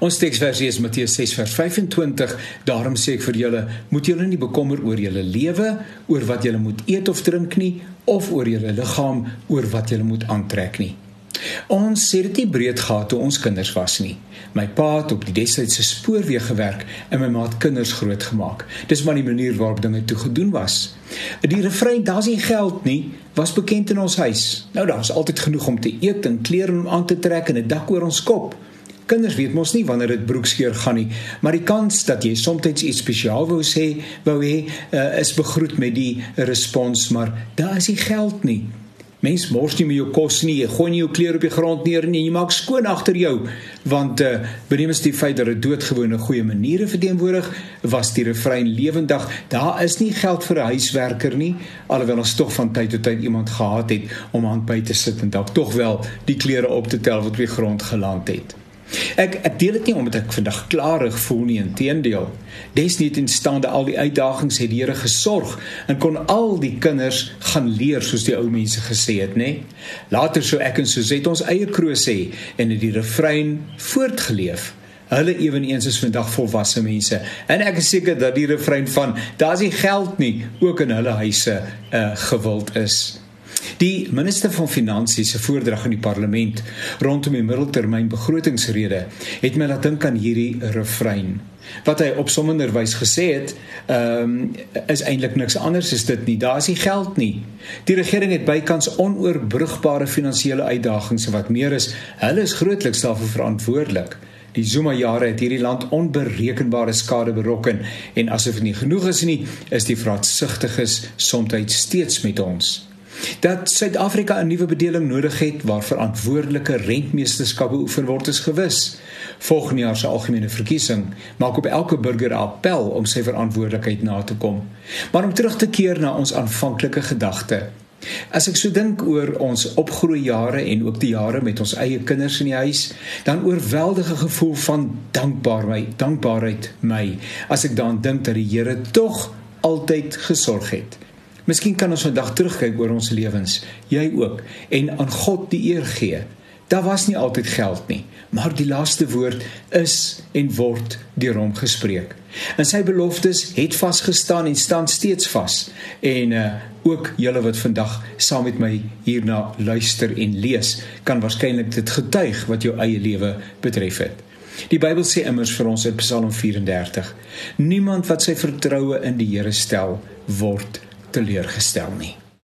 Ons teksversie is Matteus 6 vers 25. Daarom sê ek vir julle, moet julle nie bekommer oor julle lewe, oor wat julle moet eet of drink nie, of oor julle liggaam, oor wat julle moet aantrek nie. Ons sê dit nie breed gehad toe ons kinders was nie. My pa het op die destydse spoorweë gewerk en my ma het kinders grootgemaak. Dis maar die manier waarop dinge toe gedoen was. Die refrein daar's nie geld nie was bekend in ons huis. Nou daar's altyd genoeg om te eet en klere om aan te trek en 'n dak oor ons kop. Kinders weet mos nie wanneer dit broekskeur gaan nie, maar die kans dat jy soms iets spesiaal wou sê, wou hê, uh, is begroet met die respons, maar daar is nie geld nie. Mens mors nie met jou kos nie. Jy gooi nie jou klere op die grond neer nie. Jy maak skoon agter jou want uh, benemens die feit dat dit doodgewone goeie maniere verteenwoordig was die refrein lewendig. Daar is nie geld vir 'n huiswerker nie alhoewel ons tog van tyd tot tyd iemand gehad het om aan by te sit en dalk tog wel die klere op te tel wat op die grond geland het. Ek ek deel dit nie omdat ek vandag klaarig voel nie, inteendeel. Desnietenstaande al die uitdagings het die Here gesorg en kon al die kinders gaan leer soos die ou mense gesê het, nê? Later sou ek en Suzette ons eie kroos hê en dit die refrein voortgeleef. Hulle eweneens is vandag volwasse mense en ek is seker dat die refrein van daar's nie geld nie ook in hulle huise uh, gewild is. Die minister van Finansies se voordrag in die parlement rondom die middeltermyn begrotingsrede het my laat dink aan hierdie refrein. Wat hy opsommenderwys gesê het, ehm um, is eintlik niks anders as dit nie. Daar is nie geld nie. Die regering het bykans onoorbrugbare finansiële uitdagings wat meer is, hulle is grootliks daarvoor verantwoordelik. Die Zuma jare het hierdie land onberekenbare skade berokken en asof dit nie genoeg is nie, is die vraatsugtiges soms steeds met ons dat Suid-Afrika 'n nuwe bedeling nodig het waar verantwoordelike rentmeesterskap beoefen word is gewis. Volgende jaar se algemene verkiesing maak op elke burger 'n appel om sy verantwoordelikheid na te kom. Maar om terug te keer na ons aanvanklike gedagte. As ek so dink oor ons opgroei jare en ook die jare met ons eie kinders in die huis, dan oorweldige gevoel van dankbaarheid, dankbaarheid my as ek daaraan dink dat die Here tog altyd gesorg het. Miskien kan ons vandag terugkyk oor ons lewens, jy ook, en aan God die eer gee. Daar was nie altyd geld nie, maar die laaste woord is en word deur hom gespreek. En sy beloftes het vasgestaan en staan steeds vas. En uh ook julle wat vandag saam met my hierna luister en lees, kan waarskynlik dit getuig wat jou eie lewe betref het. Die Bybel sê immers vir ons in Psalm 34: Niemand wat sy vertroue in die Here stel, word teleurgestel nie.